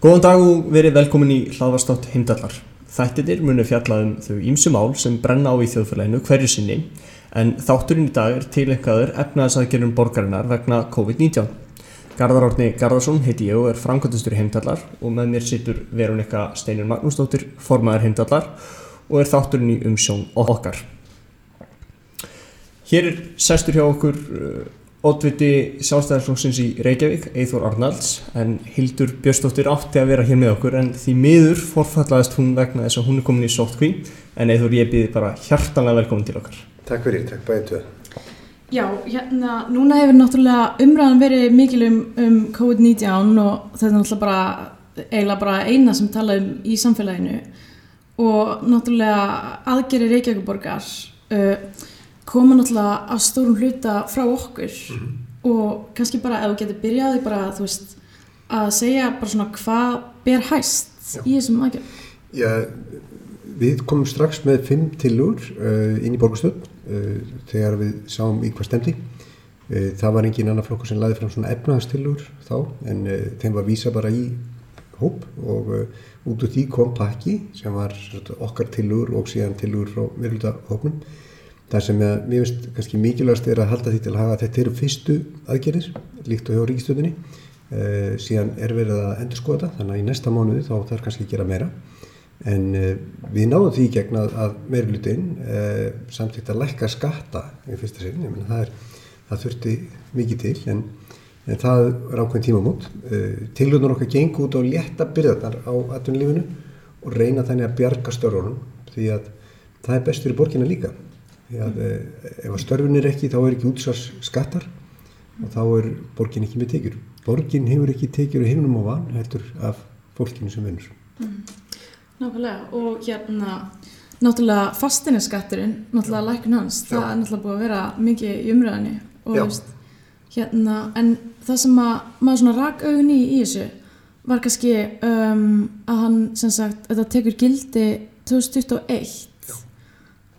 Góðan dag og verið velkomin í hlaðvarstátt heimdallar. Þættirnir munu fjalla um þau ímsu mál sem brenna á í þjóðfélaginu hverju sinni en þátturinn í dag er tilengkaður efnaðsaðgerðum borgarinnar vegna COVID-19. Garðar Árni Garðarsson heiti ég og er framkvæmstur í heimdallar og með mér situr Veronika Steinur Magnúsdóttir, formaður heimdallar og er þátturinn í umsjón okkar. Hér er sestur hjá okkur uh, Ótviti sjálfstæðarflóksins í Reykjavík, Eithor Arnalds, en Hildur Björnsdóttir átti að vera hér með okkur en því miður forfallaðist hún vegna þess að hún er komin í sóttkví en Eithor ég býði bara hjartanlega velkomin til okkar. Takk fyrir, takk bæðið tvö. Já, hérna, núna hefur náttúrulega umræðan verið mikil um, um COVID-19 og þetta er náttúrulega bara, eiginlega bara eina sem tala um í samfélaginu og náttúrulega aðgerir Reykjavíkuborgar uh, koma náttúrulega að stórum hluta frá okkur mm -hmm. og kannski bara ef þú getur byrjaði bara þú veist að segja bara svona hvað ber hæst Já. í þessum aðgjörn Já, við komum strax með fimm tilur uh, inn í borgastöld uh, þegar við sáum í hvað stemdi uh, það var engin annar flokkur sem laði fram svona efnaðastilur þá en þeim var vísa bara í hóp og út úr því kom pakki sem var okkar tilur og síðan tilur frá virðluta hópnum Það sem ég, mér finnst kannski mikilvægast er að halda því til að hafa þetta eru fyrstu aðgerðir líkt og hjá ríkistöðunni uh, síðan er verið að endur skoða þetta þannig að í næsta mánuði þá þarf kannski að gera meira. En uh, við náðum því gegn að, að meirlutin uh, eh, samtíkt að lækka skatta í fyrsta sinn, ég menna það er það þurfti mikið til en, en það er ákveðin tímamót. Tilhjóðnur okkar gengur út á létta byrðarnar á atvinnulífinu og reyna þannig að bjarga störunum því að það er best fyrir borginna líka að mm. ef að störfin er ekki þá er ekki útsvars skattar og þá er borgin ekki með tekjur. Borgin hefur ekki tekjur í himnum og van heldur af fólkinu sem vinnur. Mm. Nákvæmlega. Og hérna náttúrulega fastineskatturinn náttúrulega lækun hans, það er náttúrulega búið að vera mikið í umræðinni og veist, hérna, en það sem að maður svona rak auðin í í þessu var kannski um, að hann sem sagt, þetta tekur gildi 2021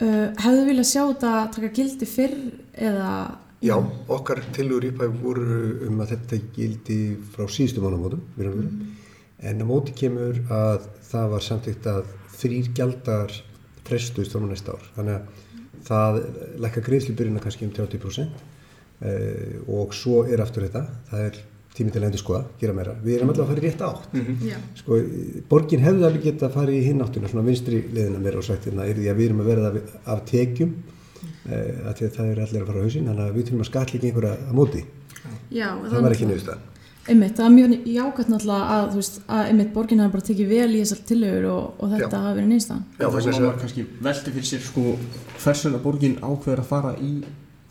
Uh, hefðu viljað sjá þetta að taka gildi fyrr eða... Já, okkar tilur ípæf voru um að þetta gildi frá síðustu mánamótum mm. en á móti kemur að það var samtíkt að þrýr gjaldar frestust frá næsta ár. Þannig að það lekka greiðslubyrjuna kannski um 30% uh, og svo er aftur þetta, það er tími til að endur skoða, gera meira. Við erum alltaf að fara í rétt átt. Mm -hmm. Sko, borgin hefði alveg gett að fara í hinn áttuna, svona vinstri leðina meira og sagt hérna, er því að við erum að verða af tekjum, eh, að það er allir að fara á hausin, þannig að við þurfum að skalla ekki einhverja að móti. Já, það var ekki það. Einmitt, það er mjög jákvæmt náttúrulega að, þú veist, að einmitt borgin hafa bara tekið vel í þessar tillögur og, og þetta hafa verið nýstan. Já, það sem maður kannski veldi fyrir sér, sko, hversun að borgin ákveður að fara í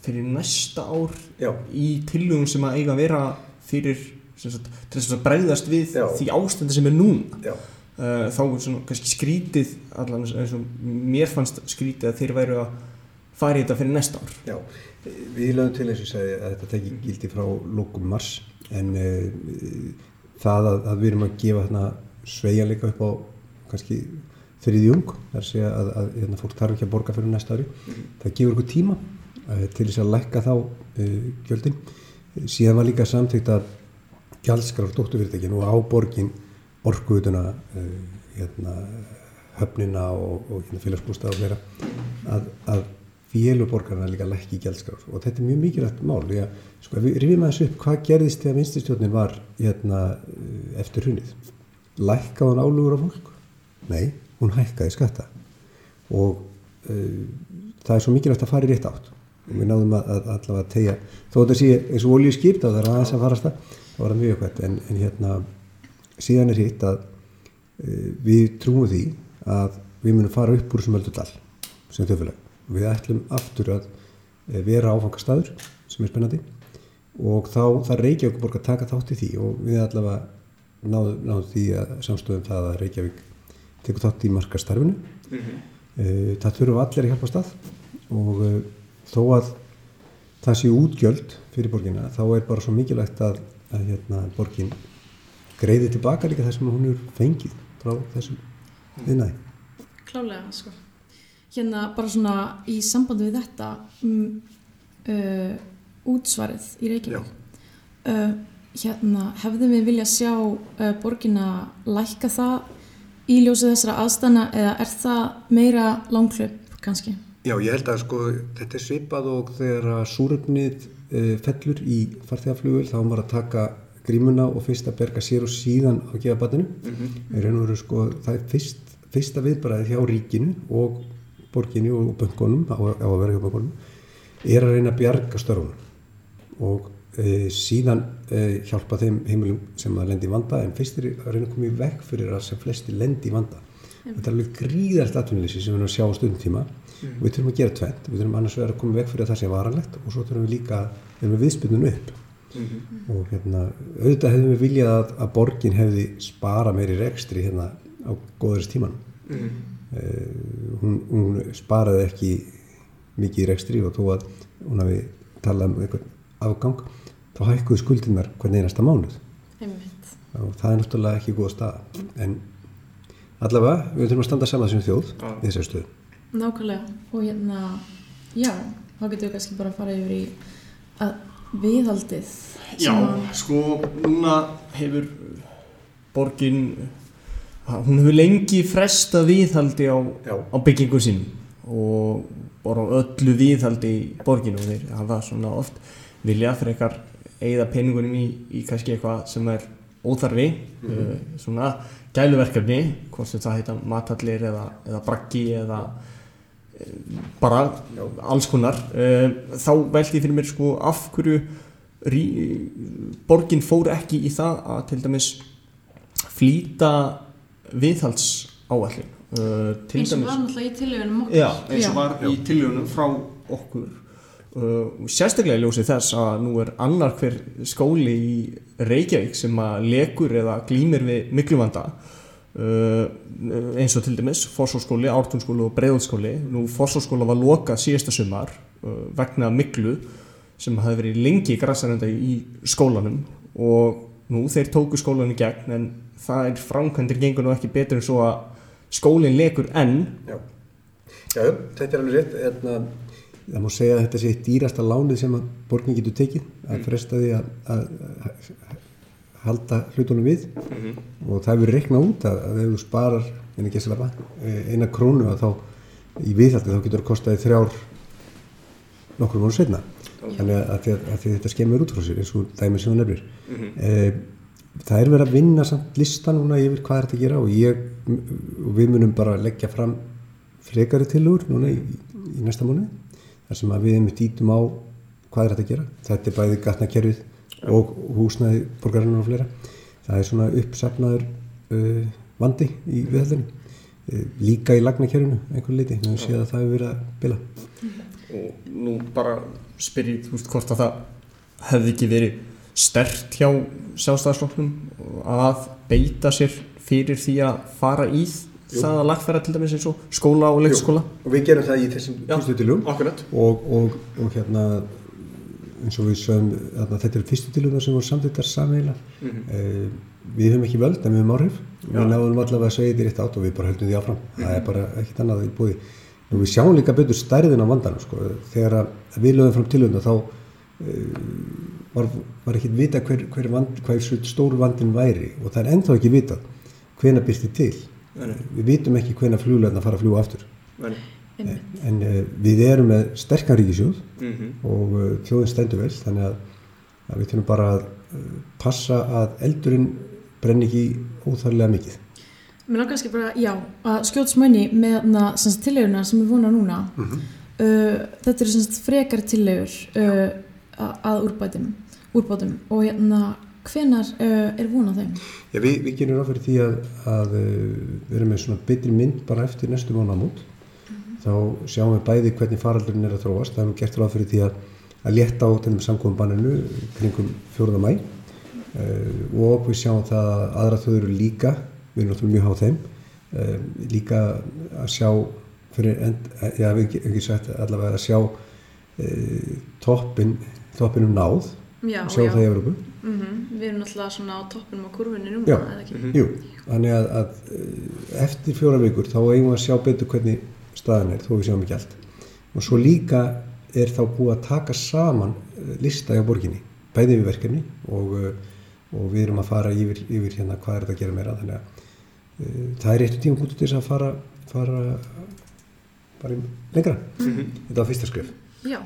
fyrir næsta ár Já. í tillögum sem að eiga að vera fyrir sagt, til þess að bregðast við Já. því ástandi sem er núna. Uh, þá er svona kannski skrítið allan eins og mér fannst skrítið að þeir væru að fara í þetta fyrir næsta ár. Já, við lögum til eins og segja að þetta tekir gildi frá lókum mars en uh, það að, að við erum að gefa þarna sveigjanleika upp á kannski þriðjung, þar sé að, að, að hérna, fólk þarf ekki að borga fyrir næsta ári. Mm. það gefur okkur tíma uh, til þess að lækka þá uh, gjöldin síðan var líka samtíkt að gjaldskráð dótturfyrirtækin og á borgin orkuðuna eh, hérna, höfnina og, og hérna, félagsbústað og vera að, að féluborgarna líka lækki gjaldskráð og þetta er mjög mikilvægt mál því að sko, við rifjum að þessu upp hvað gerðist þegar vinstistjónin var hérna, eh, eftir hunnið lækkaði hann álugur á fólk? Nei, hún hækkaði skatta. Og uh, það er svo mikilvægt að fara í rétt átt og við náðum að, að allavega tegja þó þetta sé eins og olju skýrt á það er aðeins að farast það. Þá var það mjög hvert en, en hérna síðan er hitt að uh, við trúum því að við munum fara upp úr sem öllu dal sem þjóðfélag. Og við ætlum aftur að uh, vera áfangastæður sem er spennandi. Og þá það Reykjavík borgar taka þátt í því og við allavega náðum náðu því að samstöðum það að Reykjavík tekur þátt í markastarfinu mm -hmm. uh, það þurfum allir að hjálpa stað og þó að það sé útgjöld fyrir borginna þá er bara svo mikilvægt að, að hérna, borgin greiði tilbaka líka það sem hún er fengið frá þessum viðnæði. Klálega, sko. Hérna bara svona í sambandi við þetta um, uh, útsvarið í Reykjavík. Uh, hérna, hefðum við vilja sjá uh, borgina lækka það í ljósið þessara aðstana eða er það meira langklöp kannski? Já, ég held að sko þetta er svipað og þegar að súröfnið uh, fellur í farþegarflugul þá var að taka grímuna og fyrst að berga sér og síðan að gefa batinu. Mm -hmm. veru, sko, það er fyrst, fyrsta viðbaraðið hjá ríkinu og borginu og böngunum á, á að vera hjá böngunum er að reyna að bjarga störfunum og e, síðan e, hjálpa þeim heimilum sem að lendi í vanda en fyrst er að reyna að koma í vekk fyrir að sem flesti lendi í vanda. Mm. Þetta er alveg gríðart atvinnleysi sem við erum að sjá á stundum tíma mm. við þurfum að gera tvent, við þurfum annars að koma vekk fyrir að það sé varanlegt og svo þurfum við líka við erum viðspilnum upp mm -hmm. og hérna auðvitað hefðum við viljað að, að borgin hefði spara meiri rekstri hérna á góðurist tíman -hmm. uh, hún, hún sparaði ekki mikið í rekstri og þó að hún hafi talað um eitthvað afgang þá hækkuðu skuldinnar hvern einasta mánuð og það er náttúrulega ekki góða stað en allavega við þurfum að standa saman sem þjóð ah. í þessari stöðu Nákvæmlega og hérna, já, þá getum við kannski bara að fara yfir í að viðhaldið. Já, sko, núna hefur borgin, hún hefur lengi fresta viðhaldi á, á byggingu sín og bara öllu viðhaldi í borginu og þeir hafa svona oft vilja fyrir eitthvað eigða peningunum í, í kannski eitthvað sem er óþarfi, mm -hmm. uh, svona gæluverkefni, hvort sem það heita matallir eða, eða braggi eða bara alls konar eh, þá veldi ég fyrir mér sko af hverju rí, borgin fór ekki í það að til dæmis flýta viðhalds áallin uh, eins og var náttúrulega í já, eins og var já. í tilögunum frá okkur uh, sérstaklega í ljósi þess að nú er annar hver skóli í Reykjavík sem að lekur eða glýmir við mikluvanda Uh, eins og til dæmis fórsóskóli, ártunskóli og breiðskóli nú fórsóskóla var lokað síðasta sumar uh, vegna miklu sem hafi verið lengi græsarenda í skólanum og nú þeir tóku skólan í gegn en það er framkvæmdir gengur nú ekki betur en svo að skólinn lekur enn. Já, Já þetta er alveg rétt en hérna, það má segja að þetta sé dýrasta lánið sem að borgin getur tekið að fresta því að, að halda hlutunum við. Mm -hmm. og það hefur reiknað út að, að ef þú sparar eh, eina krónu að þá í viðhaldi þá getur það kostaði þrjár nokkur mónu setna þannig að, að, að þetta skemmur út frá sér eins og dæmi sem þú nefnir. Mm -hmm. e, það er verið að vinna samt lista núna yfir hvað er þetta að gera og, ég, og við munum bara leggja fram frekari tilur núna í, í næsta mónu þar sem að við hefum dýtum á hvað er þetta að gera. Þetta er bæði gatnakerfið og húsnæði borgarinnar og fleira. Það er svona uppsafnaður uh, vandi í viðhaldinu. Uh, líka í lagnakerfinu einhvern leiti, við höfum séð að það hefur verið að bila. Og nú bara spyr ég, þú veist, hvort að það hefði ekki verið stert hjá sjálfstæðarsloknum að beita sér fyrir því að fara í Jú. Það að lagfæra til dæmis eins og skóla og leikskóla. Og við gerum það í þessum fyrstutilum og, og, og hérna eins og við sögum að þetta eru fyrstu tilugna sem voru samþittar samveila mm -hmm. eh, við höfum ekki völd en við höfum áhrif. Við náðum allavega að segja þetta rétt átt og við bara höldum því áfram. Mm -hmm. það er bara ekkit annað í búi og við sjáum líka betur stærðin á vandan sko. þegar við lögum fram tilugna þá eh, var, var ekki vita hver, hver, vand, hver stór vandin væri og það er ennþá ekki vita hvena byrti til. Við vitum ekki hvena fljóðlega fara að fljúa aftur. En, en uh, við erum með sterkar ríkisjóð mm -hmm. og uh, þjóðin stendur vel þannig að, að við þurfum bara að uh, passa að eldurinn brenni ekki óþarlega mikið. Mér langar kannski bara, já, að skjótsmönni með tillegunar sem er vonað núna. Mm -hmm. þetta eru semst, frekar tillegur að úrbætum, úrbátum og hérna hvenar er vonað þeim? Já, við, við gerum ráð fyrir því að, að við erum með svona betri mynd bara eftir næstu vonamót þá sjáum við bæði hvernig faraldurinn er að þróast. Það hefur gert ráð fyrir því að, að létta á þennum samkóðum kringum 4. mæ uh, og við sjáum það að aðra þau eru líka, við erum náttúrulega mjög háð þeim, uh, líka að sjá fyrir, end, já við hefum ekki sagt allavega að sjá uh, toppin, toppinum náð Já, sjá já. það í Európu mm -hmm. Við erum náttúrulega svona á toppinum á kurvinu núna, eða ekki? Mm -hmm. Jú, þannig að, að eftir fjóra vikur þá eigum við að sjá betur hvernig staðan er þó við sjáum ekki allt og svo líka er þá búið að taka saman eh, lista hjá borginni bæði við verkefni og uh, og við erum að fara yfir, yfir hérna hvað er þetta að gera meira þannig að uh, það er eitt tíma út til þess að fara, fara bara lengra þetta var fyrsta skref Já,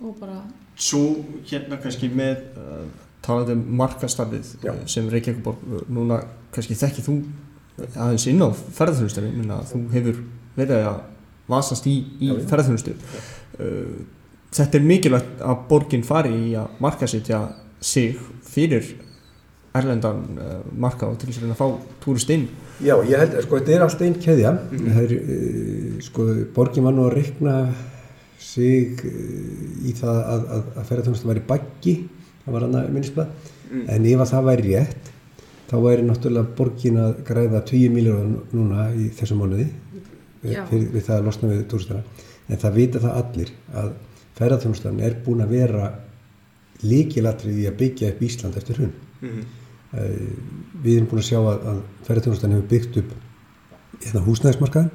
og bara Svo hérna kannski með uh, talandi um markastarfið uh, sem Reykjavík uh, núna kannski þekkið þú aðeins inn á að þú hefur verið að vasast í, í ferðarþjónustu Þetta er mikilvægt að borgin fari í að markasetja sig fyrir erlendan marka og til þess að fá túrist inn. Já, ég held sko þetta er alltaf einn keðja. Það er, uh, sko, borgin var nú að reikna sig í það að, að, að ferðarþjónustan væri baggi það var annað minnisblad en ef að það væri rétt þá væri náttúrulega borgin að græða 20 miljóðar núna í þessum mánuði við, við það að losna við túristana. En það vita það allir að ferðarþjónustan er búin að vera líkilatrið í að byggja upp Ísland eftir hrun. Eh, við erum búin að sjá að, að ferðarþjónustan hefur byggt upp hérna, húsnæðismarkaðin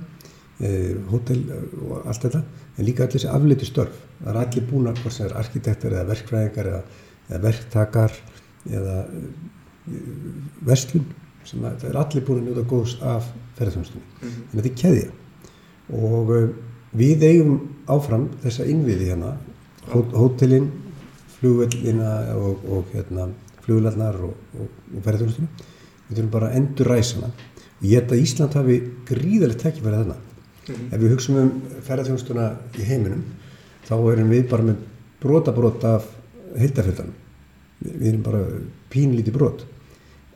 e, hótel eh, og allt þetta. En líka allir þessi afleitu störf. Það er allir búin að, hvort sem er arkitektar eða verkfræðingar eða, eða verktakar eða e, verslun sem að, það er allir búin að njóta góðs af ferðarþjónustunni en þetta er keðja. Og e, við eigum áfram þessa innviði hérna hó, hótelin flugvellina og, og hérna, flugvellarnar og, og, og ferðarþjónustuna við þurfum bara að endur ræsana og ég held að Ísland hafi gríðalegt tækifæri þarna. Ef við hugsaum um ferðarþjónustuna í heiminum þá erum við bara með brota brota af heildafjöldanum við, erum bara pínlítið brot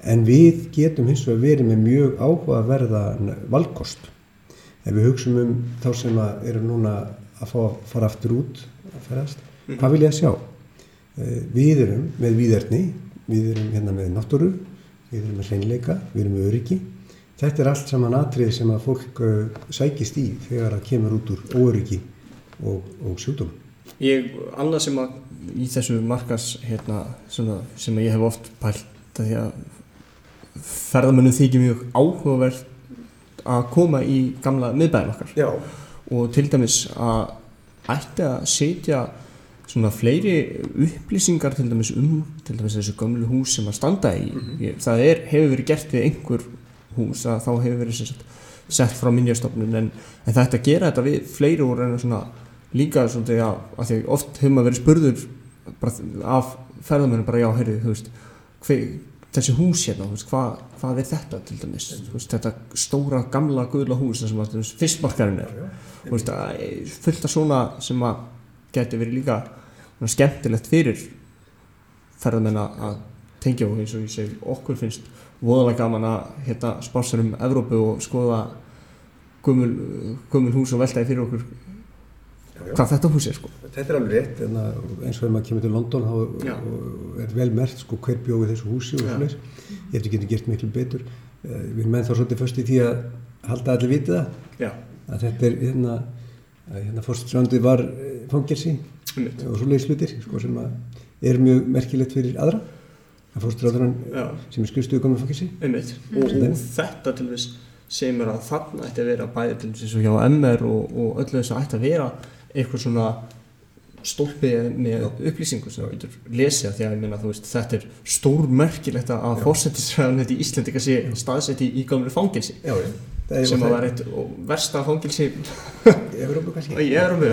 en við getum hins vegar verið með mjög áhugaverða valkost ef við hugsaum um þá sem að eru núna að fá að fara aftur út að ferðast, hvað vil ég að sjá? Eh, Við erum með víðerni, við erum hérna með náttúru, við erum með hreinleika, við erum með öryggi. Þetta er allt saman atrið sem að fólk uh, sækist í þegar það kemur út úr óöryggi og, og sjúkdómum. Ég, annað sem að í þessu markas hérna, svona, sem ég hef oft pælt að því að ferðamönnum þykir mjög áhugavert að koma í gamla miðbæðin okkar. Já. og til dæmis að ætti að setja svona fleiri upplýsingar til dæmis um til dæmis þessu gömlu hús sem að standa í. Ég, það er, hefur verið gert við einhver hús að þá hefur verið sagt, sett frá minjastofnun en, en þetta gera þetta við fleiri úr en svona líka svona að, að því oft hefur maður verið spurður af ferðamönnum bara já, heyrðu, þú veist hver, þessi hús hérna, veist, hvað, hvað er þetta til dæmis, veist, þetta stóra gamla guðla hús sem að fyrstmarkarinn er þú veist, að, fullt af svona sem að geti verið líka skemmtilegt fyrir ferðamenn að- að tengja og eins og ég segi, okkur finnst voðalega gaman að hérna spássar um Evrópu og skoða gömul hús og veltaði fyrir okkur já. Hvað þetta hús er sko Þetta er alveg rétt, en að, eins og ef maður kemur til London þá Já. er vel mert sko, hver bjóði þessu húsi og svoleiðis. Ég hef þetta getur gert miklu betur. Eh, Við erum menn þá svolítið först í því að halda allir vitið það, já, að þetta er hérna, hérna fórststrandið var fangelsi einmitt. og svoleiðis hlutir sko, sem er mjög merkilegt fyrir aðra. Að Já. sem er skrifstuðu komið fangelsi. einmitt og, og þetta til þess segir mér að þarna ætti að vera bæði til þess að hjá MR og, og öllu þess að ætti að vera eitthvað svona stólpi með upplýsingu sem þú getur lesið af því að þú veist þetta er stór merkilegt að fórsetisræðanett í Íslandika sé staðsett í, í gamlu fangilsi Já, já. Það er- sem að var eitt versta fangilsi í Evrópu kannski. í Evrópu.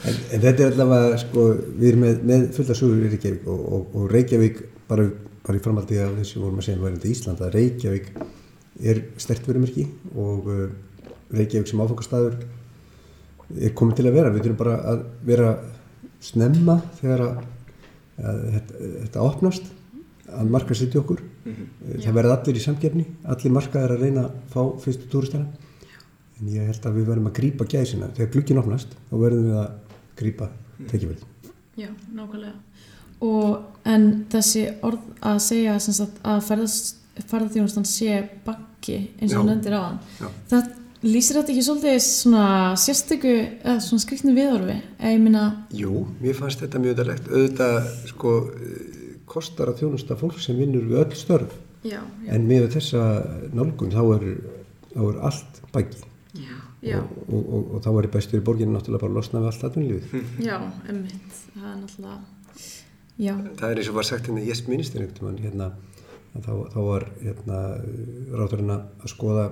En, en þetta er allavega, sko, við erum með, með fulla sögur í Reykjavík og, og, og Reykjavík, bara, bara í framhaldi af þessu vorum að segja um værandi Ísland, að Reykjavík er stert verumerki og uh, Reykjavík sem áfangastæður er komið til að vera. Við þurfum bara að vera snemma þegar að, að þetta, þetta opnast, að marka sitt okkur. Það verða allir í samgefni, allir markaðir að reyna að fá fyrstu túristana. En ég held að við verðum að grípa gæsina. Þegar glukkin opnast, þá verðum við að grípa tekjafæli. Já, nákvæmlega. Og en þessi orð að segja að ferðast, ferðarþjónustan sé bakki eins og endir á hann. Já. Það lýsir þetta ekki svolítið svona sérstöku eða svona skriktni viðorfi? Minna, Jú, mér fannst þetta mjög öðalegt. Auðvitað, sko, kostar að þjónusta fólk sem vinnur við öll störf. já, já, En með þessa nálgun, þá er, þá er allt baggi. já, já, Og, og, og, og þá er bestur í borginni náttúrulega bara að losna við allt atvinnlífið. já, emmitt, það er náttúrulega, Já, það er eins og var sagt hérna í Yes Minister einhvern tímann, hérna, að þá, þá var hérna, ráturinn að skoða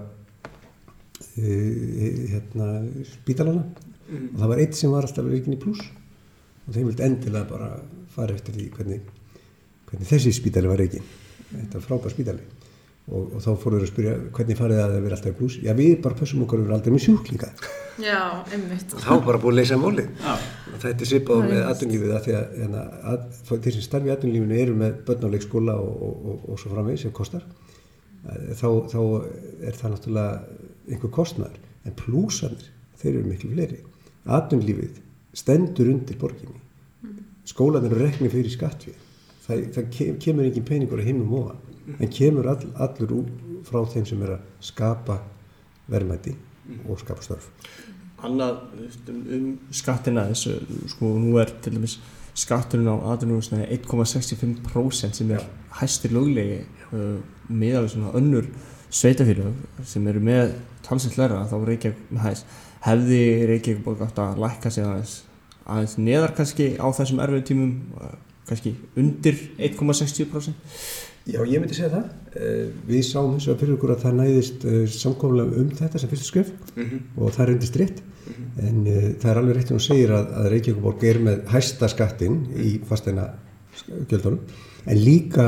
hérna, spítalana og það var eitt sem var alltaf reikin í pluss og þeim vildi endilega bara fara eftir því hvernig, hvernig þessi spítali var reikin þetta var frábær spítali. Og, og þá fóruður að spyrja hvernig farið það að vera alltaf í pluss já við bara pössum okkur að vera aldrei með sjúklinga. Já, einmitt. og þá var bara búin að leysa málið. Og þetta er svipað með atvinnlífið að því að, hérna, að, að þeir sem starfi í atvinnlífinu eru með börn á leikskóla og, og, og, og svo framvegis sem kostar. Eh, þá, þá er það náttúrulega einhver kostnæður en plúsanir, þeir eru miklu fleiri. Atvinnlífið stendur undir borginni. Skólanir eru rekni fyrir skattfið það, það kem- kemur engin peningur að himnum ofan en kemur all, allur úr frá þeim sem er að skapa verðmæti og skapa störf. Annað um, um skattina þessu, sko, nú er til dæmis skatturinn á atvinnúsnæði 1,65% sem er hæstir löglegi uh, með af svona önnur sveitafélög sem eru með talsett læra þá er Reykjavík hefði Reykjavík búið gátt að lækka sig aðeins aðeins neðar kannski á þessum erfiðu tímum uh, kannski undir 1,60% Já, ég myndi segja það. Eh, Við sáum eins og fyrir okkur að það næðist samkómulega um þetta sem fyrstu skref og það reyndist rétt. En uh, það er alveg rétt sem hún segir að, að Reykjavíkuborg er með hæsta skattinn í fasteina gjöldunum en líka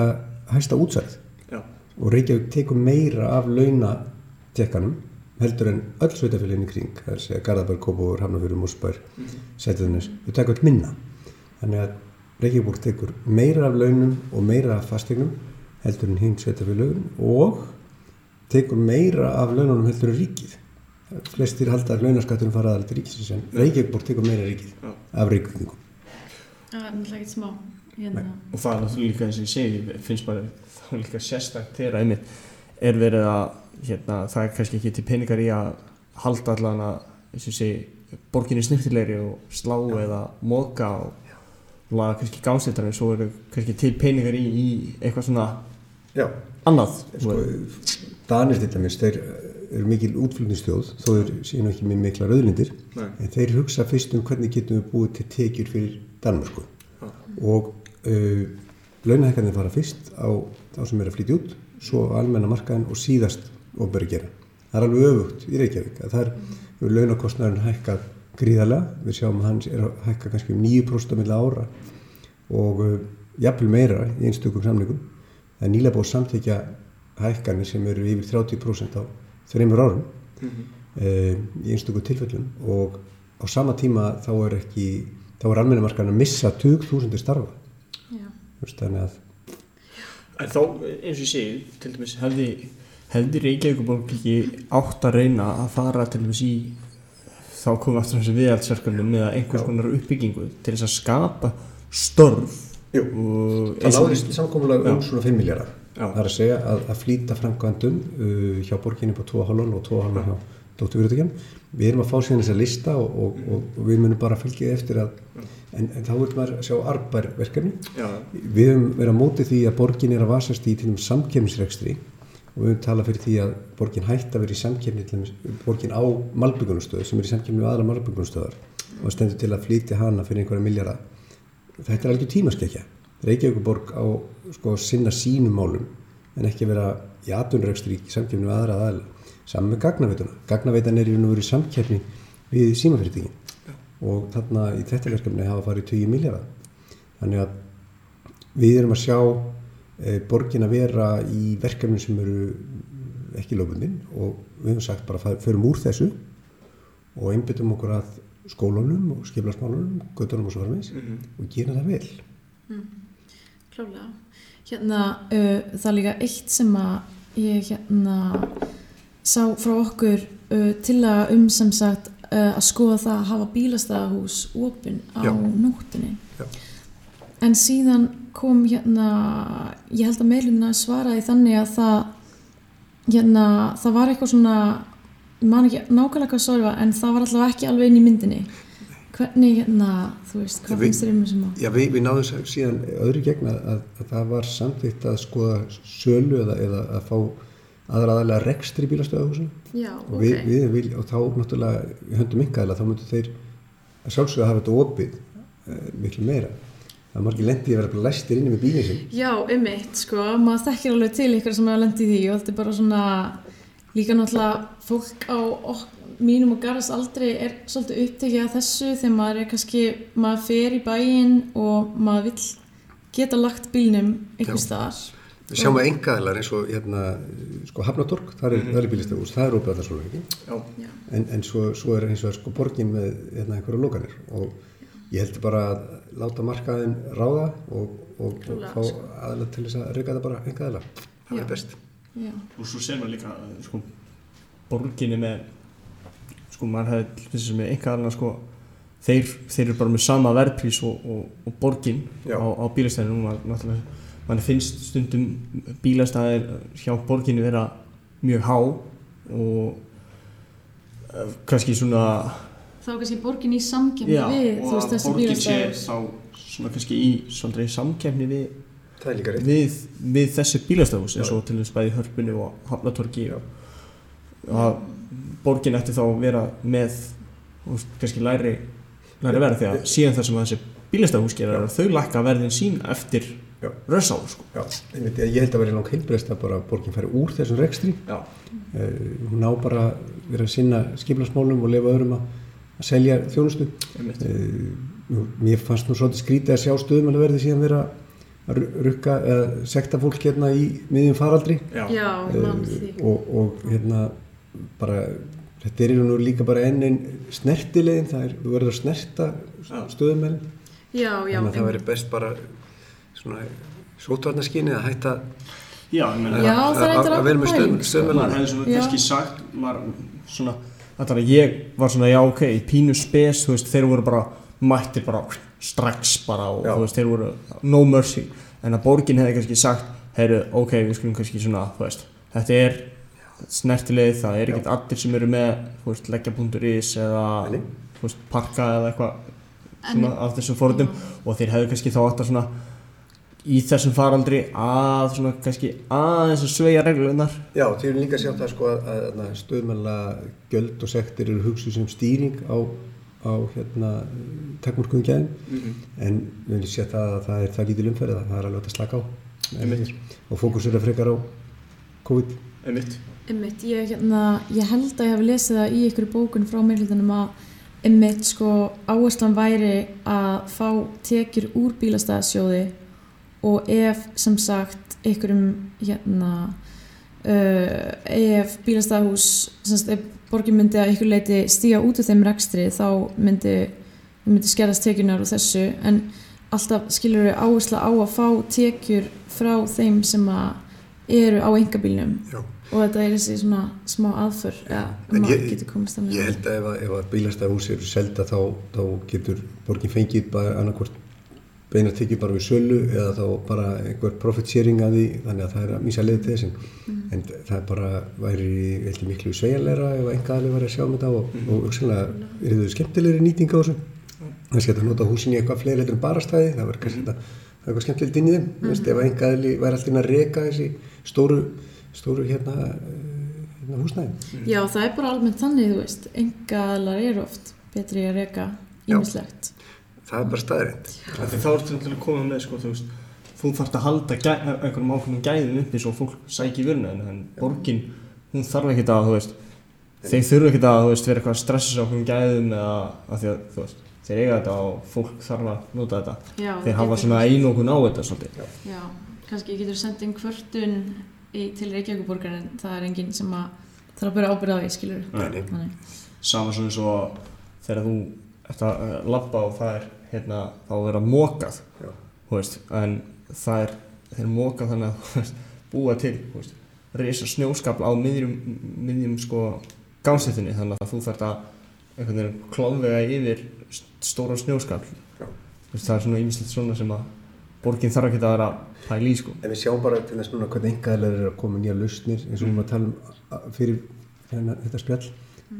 hæsta útsærið Já, og Reykjavík tekur meira af launatekkanum heldur en öll sveitafélagin í kring, það er að segja Garðaberg, Kópavur, Hafnafjörður, Músbær, Sætiðunis, þau taka öll minna. Þannig að Reykjavík tekur meira af launum og meira af fastegnum heldur en hinn sveitafélagin og tekur meira af laununum heldur en ríkið. Flestir halda að launaskattunum fara aðal til ríkisins en Reykjavík tekur meira ríkið Já. af Reykjavíkingum. Það er náttúrulega ekkert smá. Hérna. og það er náttúrulega líka eins og ég segi finnst bara er líka sérstakt þegar einmitt er verið að hérna, það er kannski ekki til peningar í að halda allan að segi borginni snirtilegri og slá eða móka og laga kannski gánsleitar en svo eru kannski til peningar í, í eitthvað svona Já, annað. Sko, Danir til dæmis, þeir eru mikil útflutnistjóð, þó séu nú ekki með mikla rauðlindir, Nei. en þeir hugsa fyrst um hvernig getum við búið til tekjur fyrir Danmarku og uh, launahækkanir fara fyrst á þá sem er að flytja út, svo á almenna markaðin og síðast ofnbæri gera. Það er alveg öfugt í Reykjavík, að það er hefur launakostnæðurinn hækkað gríðarlega, við sjáum að hans er að hækka kannski um 9% á milli ára og uh, jafnvel meira í einstökum samlingum. Það er nýlega búið að samþykja hækkanir sem eru yfir 30% á þreymur árum uh, í einstökum tilfellum og á sama tíma þá er ekki, þá er almennumarkaðin að missa 20.000 starfa. Veist, Þannig að En þá, eins og ég segi, til dæmis hefði, hefði Reykjavíkuborg ekki átt að reyna að fara til dæmis í þá komum við aftur þessu viðhaldsverkefnum eða einhvers konar uppbyggingu til þess að skapa störf Jú, það náðist samkomulega um svona 5 miljardar. Það er að segja að, að flýta framkvæmdum uh, hjá borginni på 2,5 og 2,5 hjá dótturfyrirtækjan. Við erum að fá síðan þessa lista og, og, og, og við munum bara fylgja eftir að, en, en þá vil maður sjá arbær verkefni. Já, Við höfum verið að móti því að borgin er að vasast í til dæmis samkefnisrekstri og við höfum talað fyrir því að borgin hætti að vera í dæmis borgin á malbyggunastöðu sem er í samkefni við aðra malbyggunastöðar og það stendur til að flytja hana fyrir einhverja miljara. Þetta er alveg tímaskekkja. Reykjavíkuborg á sko, sinna sínum málum en ekki vera í atvinnrekstri í samkefni við aðra aðeila. Saman með gagnaveituna. Gagnaveitan er í og samkefni við símafyrirtækin og þarna í þetta verkefni hafa farið 20 miljara. Þannig að við erum að sjá e, borgin að vera í verkefni sem eru ekki lögbundin og við höfum sagt bara förum úr þessu og einbyttum okkur að skólunum og skiplasmálunum, göttunum og svo framins og gerum það vel. Klálega. Hérna, uh, það er líka eitt sem að ég hérna sá frá okkur uh, til að um sem sagt uh, að skoða það að hafa bílastæðahús opinn á Já. nóttinni. Já. En síðan kom hérna, ég held að meilumina svaraði þannig að það, hérna, það var eitthvað svona, man ekki nákvæmlega hvað var, en það var allavega ekki alveg inn í myndinni. Hvernig, hérna, þú veist, hvað finnst þér um þessum mál? Já, við, við náðum síðan öðru gegn að, að, að það var samþýtt að skoða sölu eða, eða að fá aðra aðalega rekstri Já, og, við, við, við, og þá náttúrulega í höndum yngaðila þá myndu þeir að sjálfsögða hafa þetta opið uh, miklu meira. Það er margir lendið að vera bara læstir inni með bílinn sinn. Já, um eitt, sko, maður þekkir alveg til ykkur sem hefur lendið í því og þetta er bara svona líka náttúrulega fólk á ok, mínum og garðast aldrei er svolítið upptekið af þessu þegar maður er kannski, maður fer í bæinn og maður vill geta lagt bílnum einhvers staðar. Við sjáum að engaðilar eins og hérna, sko Hafnatorg, það er, mm -hmm. er bílistahús, það er opið allar svona ekki. Já. En, en svo, svo er eins og sko borgin með hérna einhverju lókanir og ég heldur bara að láta markaðin ráða og, og, og Trúlega, fá sko. aðeins til þess að reyka það bara engaðilar. Það Já. er best. Já, og svo ser maður líka sko, borginni með sko maður hefði þessi sem er einhver aðeina sko þeir, þeir eru bara með sama verðprís og, og, og borgin Já. á, á bílastæðinu núna náttúrulega mann finnst stundum bílastæðir hjá borginni vera mjög há og eh, kannski svona þá er kannski borgin í samkjöfni já, við, þú og veist, þessi bílastæður. þá svona kannski í við Það er líka rétt. við, við þessi bílastæðhús eins og til þess bæði hörpunni og hafnatorki Já. að borgin ætti þá að vera með þú veist, kannski læri, læri verð því að síðan það sem þessi er að þau lækka verðin sín eftir Já. rössá sko. Já, einmitt, ég held að vera langt heilbreyst að bara borgin færi úr þessum rekstri. Já. Uh, hún ná bara vera að sinna skiplarsmálum og lefa öðrum að, selja þjónustu. Einmitt. Uh, nú, mér fannst nú svolítið skrítið að sjá stöðum að verði síðan vera að ru- rukka eða sekta fólk hérna í miðjum faraldri Já. Já, ég Eh, því. og, og hérna bara þetta er og líka bara enn einn snertilegin, það er, þú verður að snerta stöðumælinn Já, já, þannig að það væri best bara svona sótvarnaskinni að hætta Já, það að- vera með maður stöðumælinn hefði svona kannski sagt maður svona Þannig að ég var svona, já ok, pínu spes, þú veist, þeir voru bara mættir bara strax bara og Já. þú veist, þeir voru no mercy. En að borgin hefði kannski sagt, heyrðu, ok, við skulum kannski svona, þú veist, þetta er snertilegð, það er ekkert allir sem eru með, þú veist, leggja.is eða, Nei. þú veist, parka eða eitthvað af þessum forðum og þeir hefðu kannski þá að svona í þessum faraldri að svona kannski aðeins að sveia reglunar Já, þið erum líka að sjá það sko að, að, að stöðmæla gjöld og sektir eru hugsuð sem stýring á, á hérna takmörkuðum gæðum. En við viljum sé það að það er það lítil umferð að það er alveg að slaka á. Einmitt. og fókus er að frekar á COVID. Einmitt. Einmitt, ég, hérna, ég held að ég hef lesið það í ykkur bókun frá meirlutunum að einmitt sko áherslan væri að fá tekjur úr bílastæðasjóði og ef sem sagt ykkurum hérna uh, ef bílastæðahús borgin myndi að ykkur leiti stíga út úr þeim rekstri þá myndi, myndi skerðast tekjurnar úr þessu. En alltaf skilur við áhersla á að fá tekjur frá þeim sem að eru á engabílnum og þetta er þessi svona smá aðför ja, En maður getur komist að Ég held að ef, að- ef að bílastæðahús eru selda þá, þá getur borgin fengið bara annarkvort beina tekið bara við sölu eða þá bara einhver profit sharing að því þannig að það er að mísa leið til þessin en það er bara væri held ég miklu sveigjanleira ef einhver aðli væri að sjá um þetta og, og hugsanlega er þau skemmtilegri nýting á þessu. Það sé að nota húsin í eitthvað fleiri heldur en bara stæði það verður kannski þetta það er eitthvað skemmtilegt inn í þeim. Mm. -hmm. ef einhver aðli væri alltaf inn að reka þessi stóru, stóru hérna, eh, hérna húsnæði. Já, það er bara almennt þannig, þú veist engaðalar eru oft betri að reka Já. ímislegt það er bara staðrind þá ertu til að koma með sko, þú veist, þú þarft að halda gæ, einhverjum ákveðnum gæðum uppi svo fólk sæki vörna en, en borgin, hún þarf ekkert að, veist, þeir þurfa ekkert að, veist, vera eitthvað að stressa gæðum eða að því að, veist, þeir eiga þetta og fólk þarf að nota þetta. Já, Þeir hafa svona einokun á þetta svolítið. Já, kannski getur sendið inn kvörtun í, til Reykjavíkuborgar en það er enginn sem að þarf að byrja ábyrða á því, skilur Nei, nei. Þannig. Sama svona eins og þegar þú ert að uh, labba og það er, hérna, þá er að mokað, Já. þú veist, en það er, þeir moka þannig að, búa til, risa snjóskapl á miðjum, miðjum sko gánstéttinni þannig að þú þarft að klóðvega yfir st- stóran snjóskapl það er svona ýmislegt svona sem að borgin þarf ekki að vera pæli í sko. En við sjáum bara til þess núna hvernig engaðilega er að koma nýja lausnir eins og við erum að tala um fyrir hérna, þetta spjall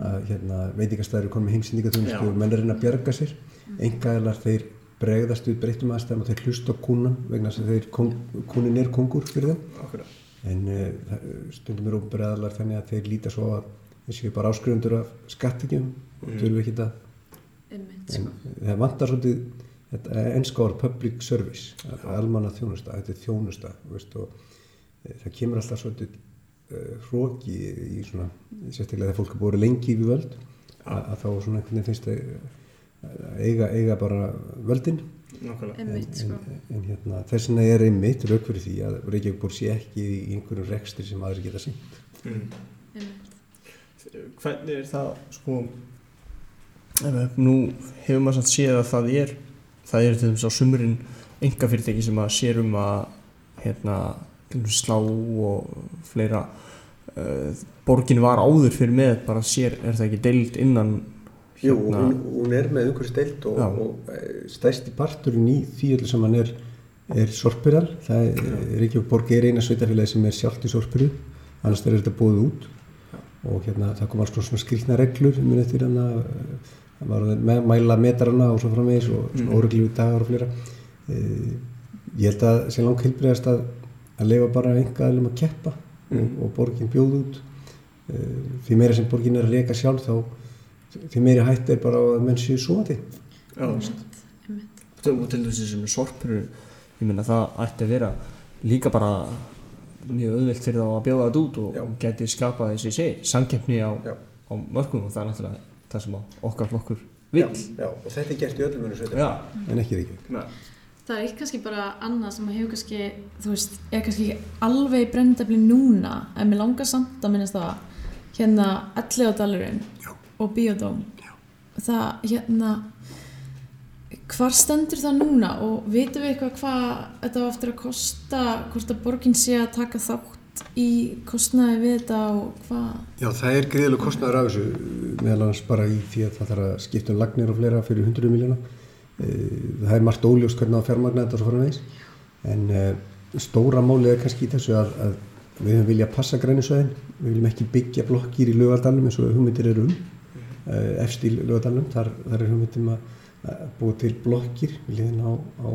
að hérna, veitingastæður eru komið með heimsendingaþjónustu Já. og menn er að reyna að bjarga sér engaðilar þeir bregðast við breyttum aðstæðum og þeir hlusta kúnan vegna þess að þeir kong, kúnin er kongur fyrir þeim Akkurat. en uh, stundum er óbreðalar þannig að þeir líta svo að þeir séu bara áskrifundur af skattekjum og þurfu ekki Einmitt, en sko. það vantar svolítið þetta er ennska orð public service, almanna þjónusta, þetta er þjónusta, veist, og e, það kemur alltaf svolítið uh, hróki í svona, sérstaklega þegar fólk er búið lengi við völd, að, að þá svona einhvern veginn finnst það eiga, eiga bara völdin Nákvæmlega. Einmitt, sko. en, en hérna, þess vegna er einmitt rauk fyrir því að Reykjavík búr sé ekki í einhverjum rekstri sem aðri geta sínt Mm. Hvernig er það, sko, nú hefur maður samt séð að það er, það er til dæmis á sumurinn enga fyrirtæki sem að sér um að, hérna, slá og fleira, uh, borgin var áður fyrir með, bara sér, er það ekki deild innan, Jú, hérna, hún, hún er með einhverju steilt og, Já. og eh, stærsti parturinn í því öllu sem hann er, er sorpiral. Það er, Reykjavík borg er eina sveitafélagi sem er sjálft í sorpiru, annars er þetta búið út og hérna það kom alls svona skrýtna reglur, eftir hann að það var að mæla metarana og svo framvegis og svona Mm. óreglífi dagar og fleira. Eh, Ég held að sé langt heilbriðast að, að leifa bara enga aðlum að keppa og, Mm. og borgin bjóð út. Eh, Því meira sem borgin er að reyka sjálf þá því meiri hætt er bara að menn séu já. Einmitt. og til dæmis sem er sorpuru, ég meina það ætti að vera líka bara mjög auðvelt fyrir þá að bjóða þetta út og Já. geti skapað þessi sé, samkeppni á, Já. á mörgum og það er náttúrulega það sem okkar flokkur vill. já, og þetta er gert í öllum Já, en ekki Nei. Það er kannski bara annað sem hefur kannski, þú veist, er kannski ekki alveg brendabli núna, en mér langar samt að minnast það, hérna 11 dalurinn og biodóm. Það, hérna, hvar stendur það núna og vitum við eitthvað hvað þetta var eftir að kosta, hvort að borgin sé að taka þátt í kostnaði við þetta og hvað? Já, það er greiðilega kostnæður af þessu meðal annars bara í því að það þarf að skipta um lagnir og fleira fyrir 100 miljóna það er margt óljóst hvernig á fjármagna þetta svo framvegis en uh, stóra málið er kannski í þessu að, að við höfum viljað passa grænisvæðin við viljum ekki byggja blokkir í lögardalum eins og hugmyndir eru um uh, efst í lögardalum, þar, þar er hugmyndum að, að búa til blokkir við liðin á, á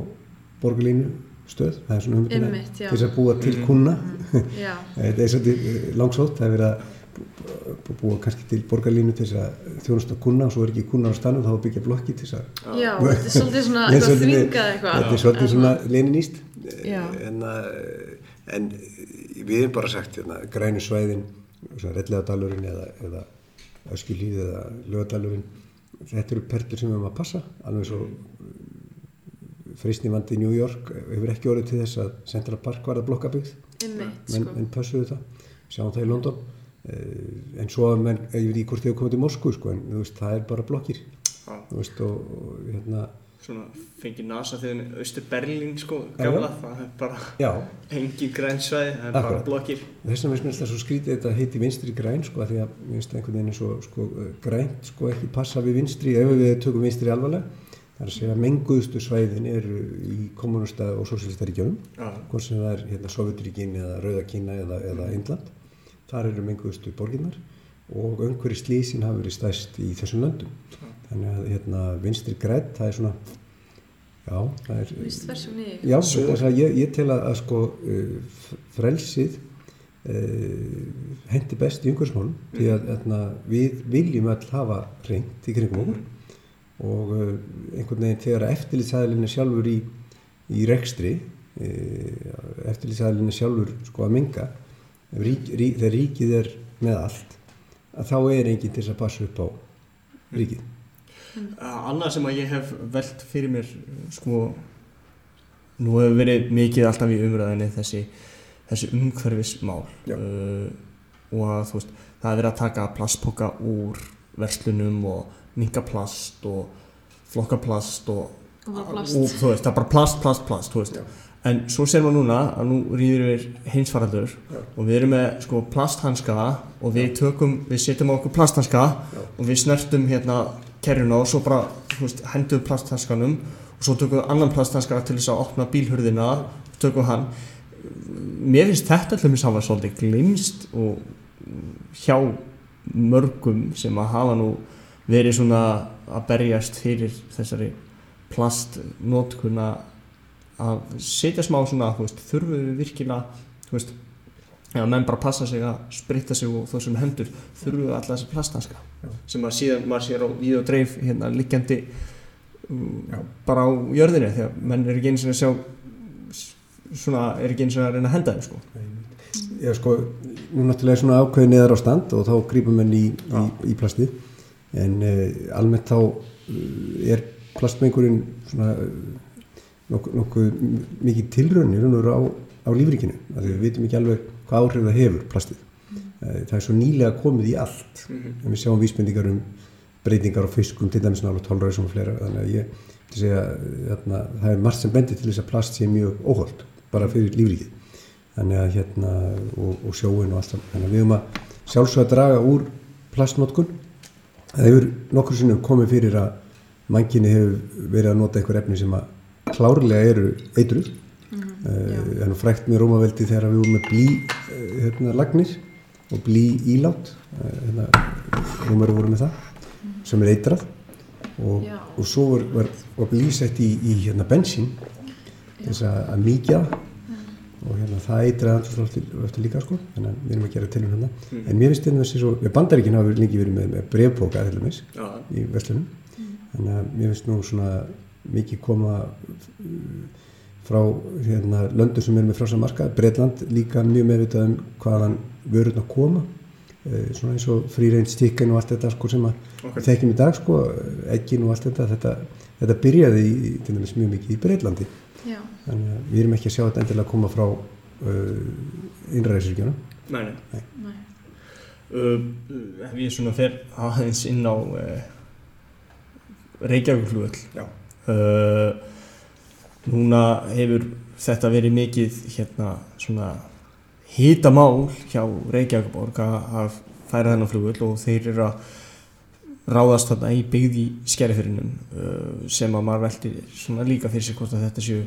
borgarlínu stöð, það er svona já. til þess að búa til kuna Já, Þetta er svolítið eh, langsótt, það er verið að bú- bú- búa kannski til borgarlínu til þess að þjónusta kuna og svo er ekki kunar á stanum þá að byggja blokki til þess að já, þetta er svolítið svona eitthvað þvingað eitthvað. Þetta er svolítið svona leniníst en, að- en við hefum bara sagt hérna, grænu svæðin rellegadalurinn eða, eða öskilíð eða lögadalurinn þetta eru perlur sem við höfum að passa alveg svo freysnivandi í New York hefur ekki orðið til þess að Central Park var að blokkabyggt Einmitt, menn, sko. menn pössuðu það. Sjáum það í London. Uh, en svo að menn, ég veit ekki hvort þið hefur komið til Moskú sko, en veist, það er bara blokkir. Veist, og, og hérna Svona fengið NASA þegar Östur Berlín sko, gamla, það er bara já, engin grænsvæði, það er bara blokkir. þess vegna finnst alltaf svo skrítið þetta heiti vinstri græn, sko, því að mér finnst það einhvern veginn svo, sko, eh, grænt, sko, ekki passa við vinstri, ef við tökum vinstri alvarlega. Það er að segja að menguðustu svæðin eru í kommunista og sósílistaríkjunum Já, hvort sem það er hérna, Sovjeturíkin eða Rauðakína eða, eða Indland. Þar eru menguðustu borginnar og umhverju slísin hafa verið stærst í þessum löndum. Þannig að hérna, vinstri grætt það er svona já, það er já, þess að ég, ég tel að, að sko uh, frelsið uh, hendi best í umhverjusmálum því að hérna, við viljum öll hafa reynd í kringum okkur og uh, einhvern veginn þegar eftirlitsæðlinni sjálfur í, í rekstri uh, eftirlitsæðlinni sjálfur sko að minga rík, rík, þegar ríkið er með allt að þá er enginn til að passa upp á ríkið. Annað sem að ég hef velt fyrir mér sko nú hefur verið mikið alltaf í umræðinni þessi, þessi umhverfismál. Uh, og að þú veist það er verið að taka plastpoka úr verslunum og minka plast og flokka plast og, Og þú veist það er bara plast, plast, plast þú veist Já. en svo ser maður núna að nú rýður við heimsfaraldur Já. og við erum með sko plasthanska og við tökum, við setjum á okkur plasthanska Já. og við snertum hérna kerjuna og svo bara þú veist, hendum við plasthanskanum og svo tökum við annan plasthanska til þess að opna bílhurðina og tökum hann mér finnst þetta allir mér saman svolítið glimst og hjá mörgum sem að hafa nú verið svona að berjast fyrir þessari plastnótkuna að setja smá svona, veist, þurfum við virkilega, ef menn bara passa sig að spritta sig og þessum hendur, þurfum við alltaf þessi plasthanska Já. sem að síðan maður sér á víð og dreif hérna liggjandi Já. bara á jörðinu því að menn er ekki eins og að sjá svona, er ekki eins og að reyna að henda þeim sko. Já, sko, nú náttúrulega er svona ákveðið neðar á stand og þá grípum menn í, í, í plasti en uh, almennt þá uh, er plastmengurinn svona uh, nokkuð nokku mikið tilraunir á, á því við vitum ekki alveg hvað áhrif það hefur plastið. Uh, það er svo nýlega komið í allt. En við sjáum vísbendingar um breytingar á fiskum til dæmis nála tólræðisum og fleira. Þannig að ég til segja þarna, það er margt sem bendir til þess að plast sé mjög óholt bara fyrir lífríkið. Þannig að hérna og, og sjóin og allt saman. Þannig að við höfum að sjálfsög að draga úr plastnotkun. Það hefur nokkur sinnum komið fyrir að manginni hefur verið að nota einhver efni sem að klárlega eru eitruð mm, en frækt með Rómaveldi þegar við vorum með blí eh, hérna, lagnir og blí ílát eh, hérna, Rómari voru með það sem er eitrað. Og, og svo var, var, var blísett í, í hérna bensín þess að, að mýkja það. Og hérna það eitraði hans eftir, líka sko. Þannig að við erum að gera til um hérna en mér finnst þetta svo, við bandaríkinn hafa lengi verið með, með brefbóka til dæmis Já. í verslunum þannig að mér finnst nú svona mikið koma uh, frá hérna löndur sem eru með frása marka Breitland líka mjög meðvitað um hvaðan vörurna koma eh, svona eins og frýreint stikkin og allt þetta sko sem að Ok. við þekkjum í dag sko ekkin og allt þetta þetta, þetta byrjaði í, til dæmis mjög mikið í Breitlandi Já. þannig að við erum ekki að sjá þetta endilega koma frá uh, innræðisríkjunum Nei, nei. Nei. Nei. Uh, ég svona fer aðeins inn á uh, Reykjavíkflugöll Já. uh, núna hefur þetta verið mikið hérna svona hitamál hjá Reykjavíkborg að færa þennan flugvöll og þeir eru að ráðast þarna í byggð í skerifyrinum uh, sem að maður velti svona líka fyrir sig hvort að þetta séu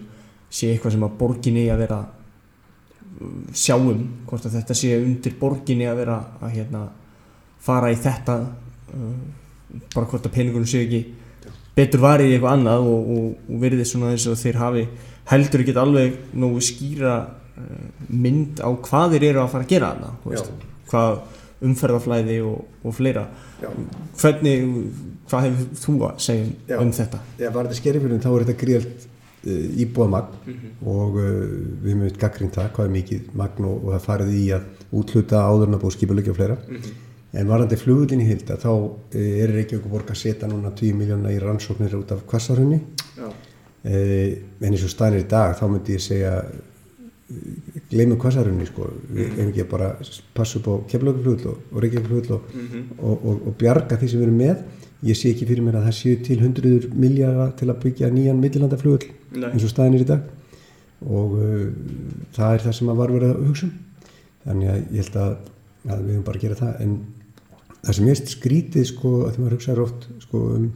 sé eitthvað sem að borginni að vera uh, sjáum hvort að þetta sé undir borginni að vera að hérna fara í þetta uh, bara hvort að peningunum séu ekki betur varið í eitthvað annað og, og, og verið svona eins og þeir hafi heldur ekki alveg nógu skýra uh, mynd á hvað þeir eru að fara að gera veist, hvað umferðaflæði og, og fleira Já. hvernig, hvað hefur þú að segja um- Já. um þetta? Já, var þetta skerifjörðin þá er þetta gríðalt uh, íbúða magn og uh, við höfum við gaggrind það hvað er mikið magn og, og það farið í að útluta áður en að búið skipulegja og fleira en varandi flugullin í hilda þá uh, er Reykjavík borg að setja núna 10 miljóna í rannsóknir út af kvassarhunni Já. uh, en eins og staðnir í dag þá myndi ég segja gleymum kvassarhunni sko. Við hefum ekki að bara passa upp á keflauguflugull og, og Reykjavík og, og, og, og bjarga því sem við erum með. Ég sé ekki fyrir mér að það séu til hundruður miljardar til að byggja nýjan millilandaflugull eins og staðin er í dag. Og uh, það er það sem að var verið að hugsa um. Þannig að ég held að, að við höfum bara að gera það. En það sem ég skrítið sko að því maður hugsaður oft sko um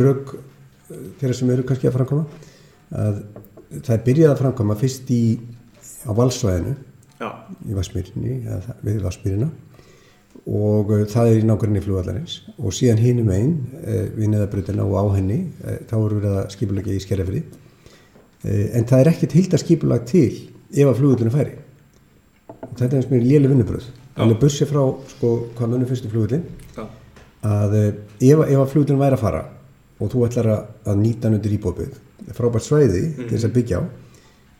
rögg uh, þeirra sem eru kannski að framkoma að það er byrjað að framkoma fyrst í á valsvæðinu Já. í það- við Vassmýrina og uh, það er í nákvæmni flugvallarins og síðan hinum einn uh, við neðabrutina og á henni þá eru verið að skipulegja í skerjafri uh, en það er ekkert hilda skipulag til ef að flugvallinu færi. Og þetta er eins með léli vinnubröð alveg bussi frá sko hvað munum fyrstu flugvallin Já. að uh, ef, ef að flugvallinu væri að fara og þú ætlar að, að nýta hann undir íbópið frábært svæði til þess að byggja á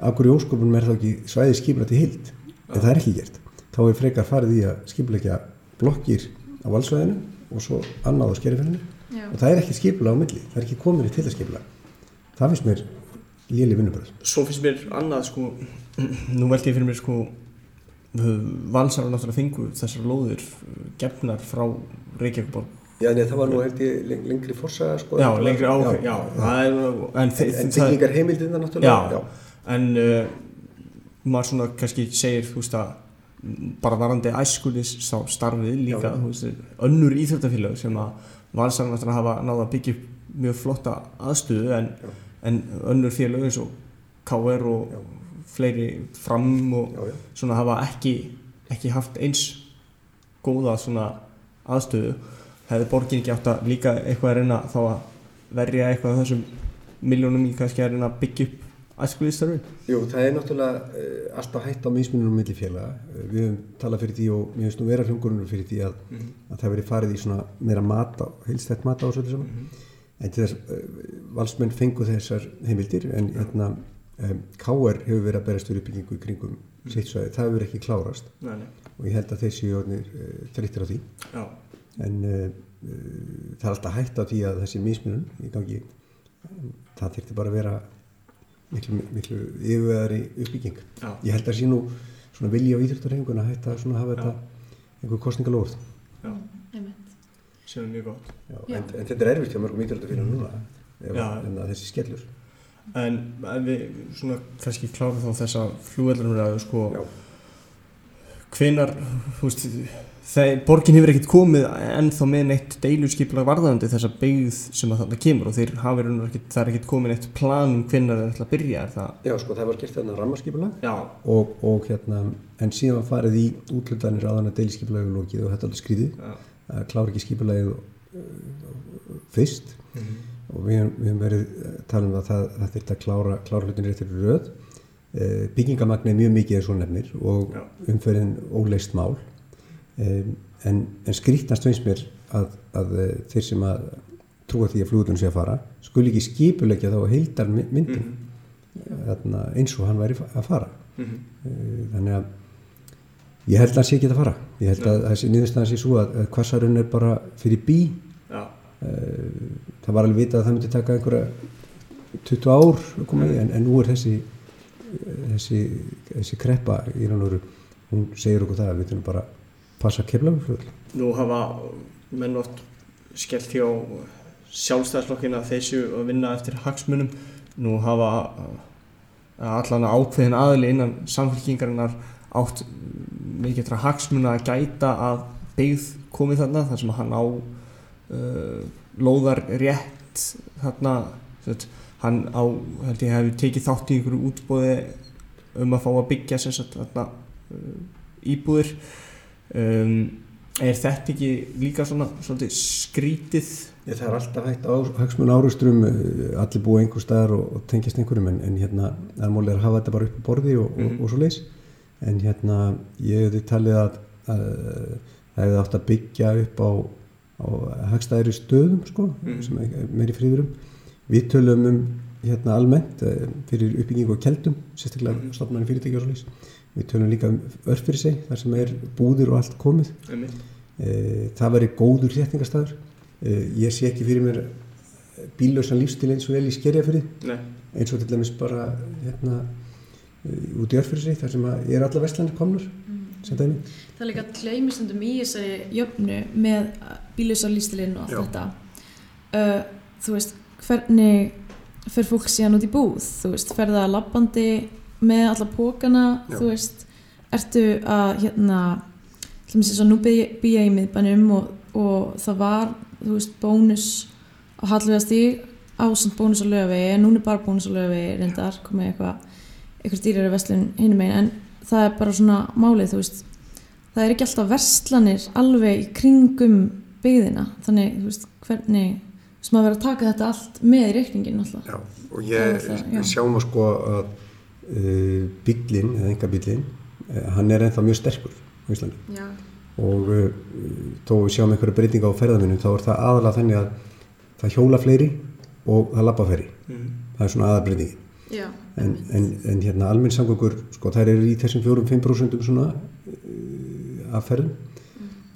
af hverju ósköpunum er þá ekki svæði skipula til hild en það er ekki gert þá er frekar farið í að skipulegja blokkir á valsvæðinu og svo annað á skerifenninu og það er ekki skipula á milli, það er ekki komin í til að skipula það finnst mér léli vinnubröð Svo finnst mér annað sko nú veldi ég fyrir mér sko valsar og náttúrulega fengu þessar lóðir uh, gefnar frá Reykjavíkborg Já, nei, það var nú leng lengri forsaga sko. Já, lengri áhrif, já, það er en, þe- En það- byggingar heimildina Já, náttúrulega en maður svona kannski segir þú veist að bara varandi æskulis starfið líka, önnur íþjóttafélag sem að ætlar að hafa náða að byggja mjög flotta aðstöðu en, önnur félag eins og KR og. Fleiri fram og Já, já. svona hafa ekki, ekki haft eins góða svona aðstöðu hefði borgin ekki átt að líka eitthvað að reyna þá að verja eitthvað af þessum miljónum í kannski að reyna að byggja upp æskuliðstarfin Jú, það er náttúrulega uh, alltaf hægt á mismunum milli félaga. Uh, við höfum talað fyrir því og mér finnst nú vera hljóngurinn fyrir því að, að það veri farið í svona meira mat á, heilstætt mat á þessu öllu saman. en til þess uh, valsmenn fengu þessar heimildir en hérna um, K.R. hefur verið að berast fyrir uppbyggingu í kringum mm. sitt svæði, það hefur ekki klárast Nei, nei. og ég held að þessi orðnir uh, þreyttir á því Já. en uh, uh, það er alltaf hægt á því að þessi mismunum í gangi um, það þurfti bara að vera miklu, miklu yfirveðari uppbygging Já. ég held að sé nú svona vilji á íþjóttarhengun að hætta svona að hafa þetta einhver kostningalóð er mjög gott Já. en, en þetta er erfitt hjá mörgum íþjóttarfélagum núna ef, Já. en að þessi skellur en við svona kannski klárum þá þessa flugveldarumræðu sko Já. hvenar veist þegar borgin hefur ekkert komið ennþá með neitt deiluskipulag varðandi þessa byggð sem að þarna kemur og þeir hafa ekkert, það er ekkert komið neitt plan um hvenar það ætla að byrja er það Já, sko, það var gert þarna rammarskipulag já, og, og hérna, en síðan var farið í útlutanir að deiliskipulagið lókið og þetta já. að klára ekki skipulagið uh, fyrst Mhm. Og við, höfum- verið að tala um að það, það þurfti að klára, klára hlutin réttir röð. Uh, byggingamagn er mjög mikið eins og nefnir og Já. umferðin óleist mál. Um, en, en skrítnast finnst mér að, að þeir sem að trúa því að flugutun sé að fara skuli ekki skipulegja þá heildar myndin Mhm. þarna, eins og hann væri að fara. Mhm. Uh, þannig að ég held að hann sé ekki að fara. Ég held að þessi niðurstaðan sé svo að, að kvassarinn er bara fyrir bí það var alveg vitað að það myndi taka einhverja 20 ár að í, en, en nú er þessi þessi, þessi kreppa í raun og veru, hún segir okkur það að við þurfum bara að passa keflaguflöð nú hafa menn oft skellt hjá sjálfstæðslokkin að þessu að vinna eftir hagsmunum. Nú hafa uh, allan ákveðin aðli innan samfélkingarinnar átt að hagsmuna að gæta að byggð komið þarna þar sem hann á uh, lóðar rétt þarna sett, hann á, held ég hefði tekið þátt í einhverju útbóði um að fá að byggja sagt þarna uh, íbúðir. Um, er þetta ekki líka svona svolítið skrítið Ég, það er alltaf hægt á hagsmun árustrum allir búið einhver staðar og, og tengjast einhverjum en, en hérna, aðmál er að hafa þetta bara upp á borði og, Mhm. og, og svo leis en hérna, ég hefði talið að, að það hefði átt að byggja upp á, á hagstæðri stöðum sko, Mhm. sem er meiri fríðurum við tölum um hérna almennt eh, fyrir uppbyggingu og keldum sérstaklega mm. stofnarni fyrirtæki og svo leis við tölum líka um örf fyrir sig þar sem er búðir og allt komið. Einmitt. Eh, það væri góður þéttingastæður ég sé ekki fyrir mér bílausan lífstil eins og vel í skerjafyrði Nei, eins og til dæmis bara hérna eh, út í örfyrir þar sem að er alla vestlanir komnur sem dæmi. Það er líka gleymistundum í þessari jöfnu með bílusa lístilinn og allt Já. þetta. Uh, þú veist, hvernig fer fólk síðan út í búð? Þú veist, fer það labbandi með alla pókana? Já. Þú veist, ertu að, hérna, dæmis eins og nú býja í miðbænum og, og það var, þú veist, bónus á hallvegastíg ásand bónus á lögavegi, en núna er bara bónus á lögavegi reyndar, komið eitthvað eitthvað dýrari vestlun hinum megin, en það er bara svona málið, þú veist það er ekki alltaf verslanir alveg í kringum byggðina þannig, þú veist, hvernig sem að vera að taka þetta allt með í reikningin alltaf. Já, og ég það, já. sjáum að sko að uh, bílinn, eða enga bílinn uh, hann er ennþá mjög sterkur á Íslandi Já. og uh, þó við sjáum einhverja breytinga á ferðaminu þá er það aðalega þannig að það hjóla fleiri og það labba fleiri mm. það er svona aðalbreytingi Já. en, en, en hérna almenn samgöngur sko þær eru í þessum 4-5% svona uh, af ferðum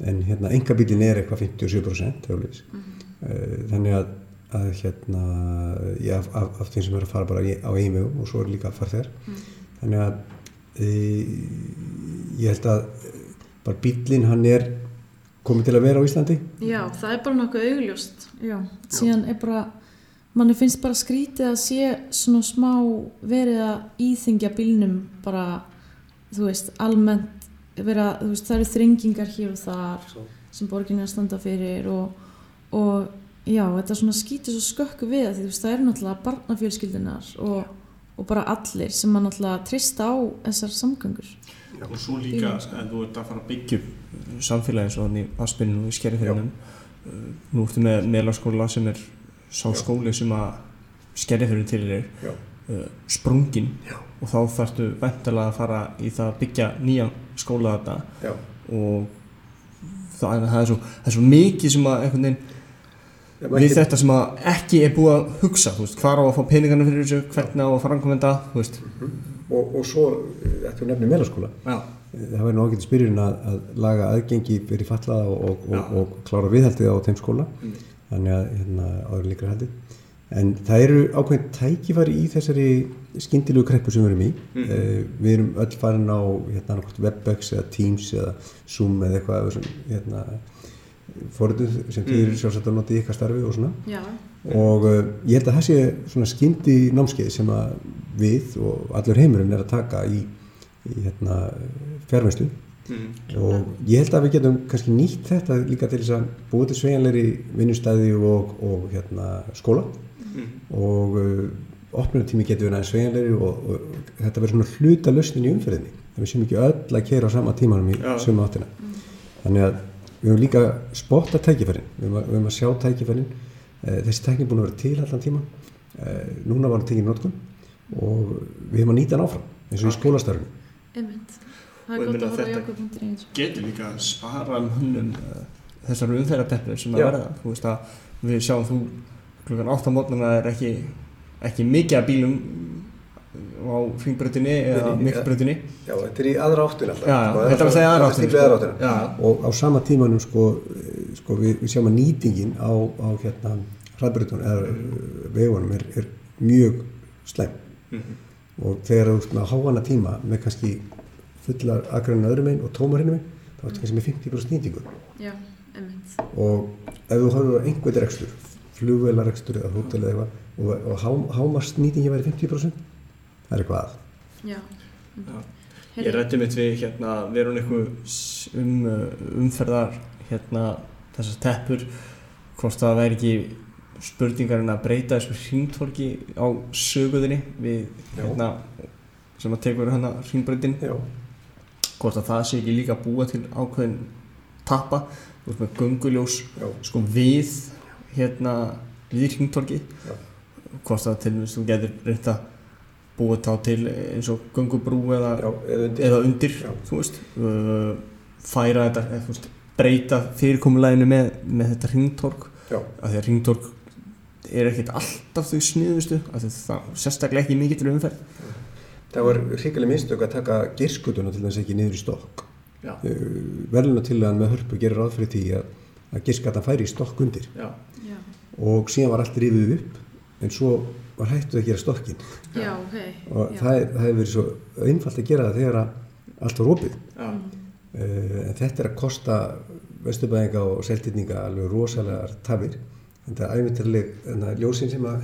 en hérna enga bílinn er eitthvað 57% mm. uh, þannig að, að hérna já, af, af, af þeim sem eru að fara bara á einvegum og svo eru líka að fara þær þannig að uh, ég held að bara bílinn hann er komið til að vera á Íslandi Já, það er bara nokkuð augljóst. Já. Síðan er bara, manni finnst bara skrítið að sé svona smá verið að íþingja bílnum bara, þú veist, almennt vera, þú veist, það eru þrengingar hér og þar sem borgin er að standa fyrir og, og já, þetta svona skýtur svo skökku við að því, þú veist, það eru náttúrulega barnafjölskyldunar og, og bara allir sem mann náttúrulega trista á þessar samgöngur. og svo líka að þú ert að fara að byggja upp samfélagi eins og þannig aðspilinu og í skerjafyrinum nú ertu með meðlarskóla sem er sá skóli sem að skerjafyrin til er Já. uh, sprungin Já. og þá þarftu vendalega að fara í það að byggja nýjan skóla þetta Já. og það, það, er svo, það er svo mikið sem að einhvern veginn við þetta sem að ekki er búið að hugsa, veist, hvað á að fá peningarnir fyrir þessu, hvernig á að framkomenda, þú veist. og, og svo eftir nefni meðlaskóla Já. það væri nú ágætið spyrjun að, að laga aðgengi fyrir fallaða og, og, og, og klára viðhaldið á þeim skóla. Þannig að hérna, áður líka haldið en það eru ákveðin tækifæri í þessari skyndilegu kreppu sem við erum í. Mm. við erum öll farin á hérna, Webex eða Teams eða Zoom eða eitthvað sem, hérna, fórhunduð sem þið eru sjálfsagt að nota í ykkar starfi og svona. Já, og uh, ég held að það sé svona skyndi námskeið sem að við og allur heimurinn er að taka í, í hérna, fjárvænslu og ég held að við getum kannski nýtt þetta líka til þess að búið til sveigjanleiri vinnustæði og, og hérna, skóla. Og uh, opnunatími getur verið aðeins sveigjanleiri og, og þetta verður svona hluta lausnin í umferðinni. Það við séum ekki öll að kera á sama tímanum í Já. sömu áttina. Þannig að við höfum líka spotta tækifærin. Við höfum að, við höfum að sjá tækifærin. Eh, þessi tækni er búin að vera til allan tíman eh, núna var hann tekið í notkun og við höfum að nýta hann áfram eins og í skólastarfinu Og er ég gott meina að þetta-. Getur líka að spara mönnum uh, þessar umferðarteppur sem að Já. verða, þú veist að við sjáum þú klukkan 8 á mótnana er ekki, ekki mikið af bílum á hringbrötinni eða miklbrötinni. Já, þetta er í aðra áttina alltaf Já, já, sko, þetta er að segja aðra áttina, stíflega sko. aðra áttina. Já. og á sama tímanum sko, eh, sko við, við sjáum að nýtingin á, á hérna hraðbrytunum eða eh, vegunum er, er mjög slæm og þegar þú ert með háana tíma með kannski fullar akræðinu öðrum einn og tómar hinnum einn þá ertu kannski með 50% nýtingu Já, og ef þú horfur á einhvern rekstur flugvelarekstur eða hótel eða eitthvað og, og há, hámast nýtingi væri 50% það er eitthvað að Já. Já. Ég rætti mitt við hérna, við erum eitthvað um, umferðar hérna þessar teppur hvort það væri ekki spurningarinn að breyta þessu hringtorki á söguðinni við Já. hérna sem að tekur hérna hringbreytin Já, hvort að það sé ekki líka búa til ákveðin tappa. Þú veist með gönguljós já, sko við hérna við hringtorki hvort að til þess að þú getur reynda búið þá til eins og göngubrú eða já, eða undir. eða undir, þú veist uh, færa þetta, eða, þú veist breyta fyrirkomuleginu með, með þetta hringtork, af því að hringtork er ekkert alltaf þau sniðustu af því að það sérstaklega ekki mikið til umferð það var hrikalega mistök að taka girskutuna til þess ekki niður í stokk. Já, verðluna til að með hörpu gerir ráð fyrir því að, að girskatan færi í stokk undir. Já, Já, og síðan var allt rifið upp en svo var hættuð að gera stokkin já, ok. og já. það, er- það hefur verið svo einfalt að gera það þegar að allt var opið. Já, uh, en þetta er að kosta vesturbæðinga og seltýtninga alveg rosalega tafir en það er æfintileg ljósin sem að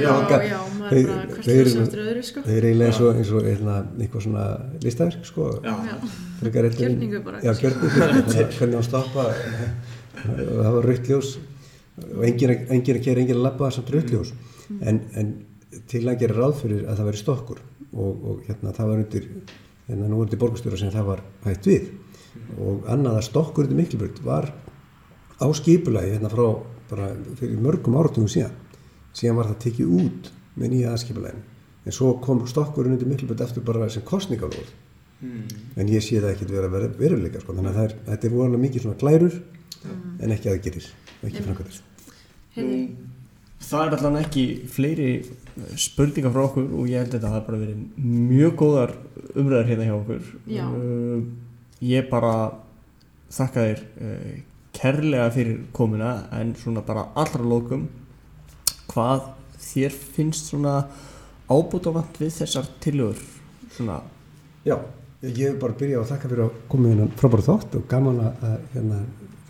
Já, já, maður er bara fyrir eftir öðru, sko. þau eru eiginlega eins og, eins og eina, eitthvað svona listaverk sko. En- Gjörningu bara. Já, gjörningu, hvernig hann stoppa? Og það var rautt ljós. Og engin, að- engin að kera, engin að labba samt rautt ljós. En, en til að gera ráð fyrir að það væri stokkur og, og hérna það var undir hérna nú undir borgastjóra sem það var hægt við. Og annað að stokkur undir Miklubrut var á skipulagi hérna frá bara fyrir mörgum áratugum síðan. Síðan var það tekið út með nýja aðskipulaginu. En svo kom stokkurinn undir Miklubrut eftir bara sem kostningalóð en ég sé það ekki vera vera- veruleika sko. þannig að er, þetta er vorulega mikið svona glærur en ekki aðgerir ekki framkvæmdir. Heyrðu, það er allan ekki fleiri spurningar frá okkur og ég held að það har bara verið mjög góðar umræðar hérna hjá okkur. Já. uh, ég bara þakka þér uh, kærlega fyrir komuna en svona bara allra lókum hvað þér finnst svona ábútafant við þessar tilögur svona Já, ég hef bara byrjað að þakka fyrir að koma hérna frábæra þátt og gaman að hérna,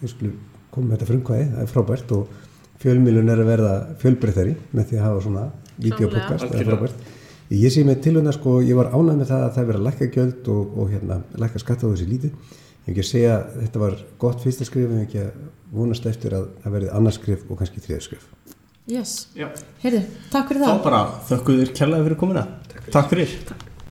þið skulle koma með þetta frumkvæði, það er frábært og fjölmilun er að verða fjölbreyttari með því að hafa svona videopodcast, það er frábært. Ég sé með tilhörna sko, ég var ánægð með það að það verið að lækka gjöld og, og hérna, lækka skatta á þessi lítið. Ég hef ekki að segja að þetta var gott fyrsta skrif en ekki að vonast eftir að það verði annars skrif og kannski þriða skrif. yes. já, Heyrðu, takk fyrir þá það. bara þökku þér kærlega fyrir komuna takk fyrir Takk.